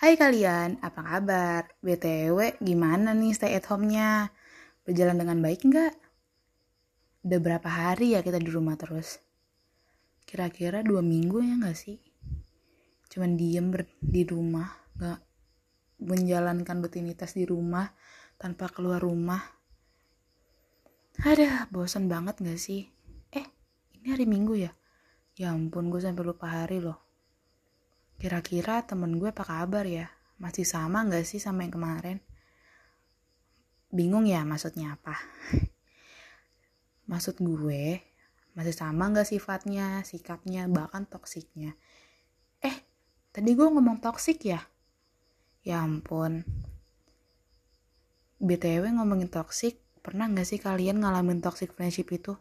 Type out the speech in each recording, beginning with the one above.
Hai kalian, apa kabar? BTW, gimana nih stay at home-nya? Berjalan dengan baik nggak? Udah berapa hari ya kita di rumah terus? Kira-kira dua minggu ya nggak sih? Cuman diem di rumah, nggak menjalankan rutinitas di rumah tanpa keluar rumah. Ada, bosan banget nggak sih? Eh, ini hari Minggu ya? Ya ampun, gue sampai lupa hari loh. Kira-kira temen gue apa kabar ya? Masih sama gak sih sama yang kemarin? Bingung ya maksudnya apa? Maksud gue, masih sama gak sifatnya, sikapnya, bahkan toksiknya? Eh, tadi gue ngomong toksik ya? Ya ampun. BTW ngomongin toksik, pernah gak sih kalian ngalamin toxic friendship itu?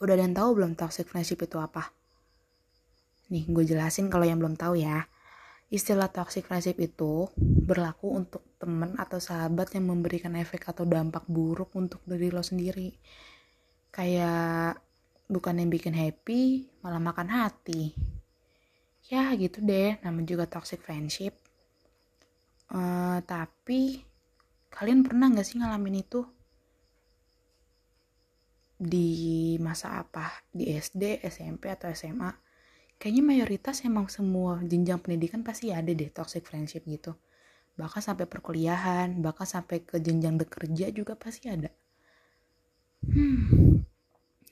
Udah dan tahu belum toxic friendship itu apa? Nih, gue jelasin kalau yang belum tahu ya. Istilah toxic friendship itu berlaku untuk temen atau sahabat yang memberikan efek atau dampak buruk untuk diri lo sendiri. Kayak bukan yang bikin happy, malah makan hati. Ya gitu deh, namanya juga toxic friendship. Uh, tapi kalian pernah gak sih ngalamin itu? Di masa apa? Di SD, SMP, atau SMA? Kayaknya mayoritas emang semua jenjang pendidikan pasti ada deh toxic friendship gitu. Bahkan sampai perkuliahan bahkan sampai ke jenjang bekerja juga pasti ada. Hmm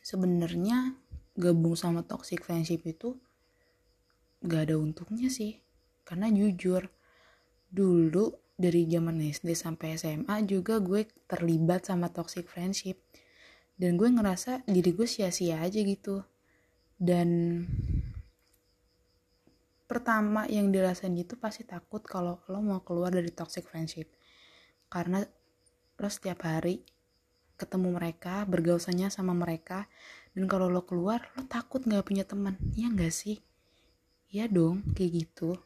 sebenarnya gabung sama toxic friendship itu gak ada untungnya sih. Karena jujur dulu dari zaman SD sampai SMA juga gue terlibat sama toxic friendship. Dan gue ngerasa diri gue sia-sia aja gitu. Dan pertama yang dirasain itu pasti takut kalau lo mau keluar dari toxic friendship. Karena lo setiap hari ketemu mereka bergausanya sama mereka dan kalau lo keluar lo takut nggak punya teman. Ya nggak sih? Ya dong kayak gitu.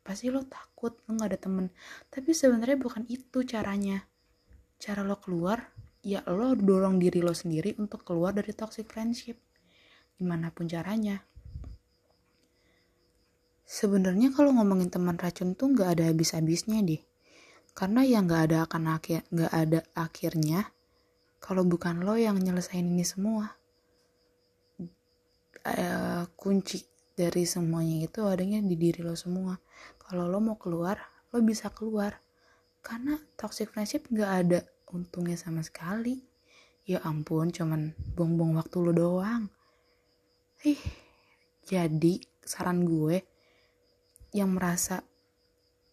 Pasti lo takut lo nggak ada temen tapi sebenarnya bukan itu caranya. Cara lo keluar ya lo dorong diri lo sendiri untuk keluar dari toxic friendship. Gimana pun caranya Sebenarnya kalau ngomongin teman racun tuh nggak ada habis-habisnya deh. Karena yang nggak ada akan akhir nggak ada akhirnya kalau bukan lo yang nyelesain ini semua. Uh, kunci dari semuanya itu adanya di diri lo semua. Kalau lo mau keluar, lo bisa keluar. Karena toxic friendship nggak ada untungnya sama sekali. Ya ampun, cuman buang-buang waktu lo doang. Ih, jadi saran gue, yang merasa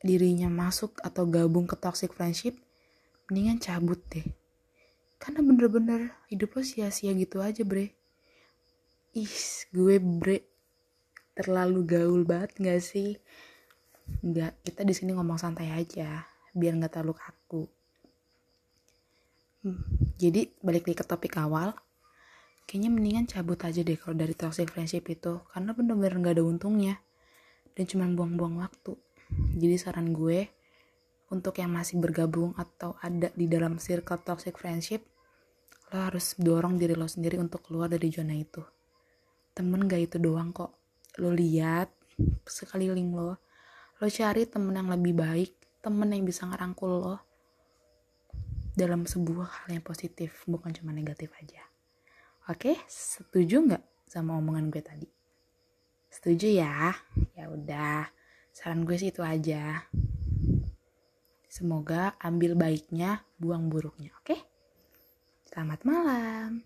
dirinya masuk atau gabung ke toxic friendship, mendingan cabut deh. Karena bener-bener hidup lo sia-sia gitu aja bre. Ih, gue bre terlalu gaul banget gak sih? Enggak, kita di sini ngomong santai aja, biar nggak terlalu kaku. Hmm, jadi balik lagi ke topik awal, kayaknya mendingan cabut aja deh kalau dari toxic friendship itu, karena bener-bener nggak ada untungnya dan cuma buang-buang waktu. Jadi saran gue untuk yang masih bergabung atau ada di dalam circle toxic friendship lo harus dorong diri lo sendiri untuk keluar dari zona itu. Temen gak itu doang kok. Lo lihat sekeliling lo lo cari temen yang lebih baik temen yang bisa ngerangkul lo dalam sebuah hal yang positif bukan cuma negatif aja. Oke setuju nggak sama omongan gue tadi Setuju ya? Ya udah, saran gue sih itu aja. Semoga ambil baiknya, buang buruknya, oke? Selamat malam.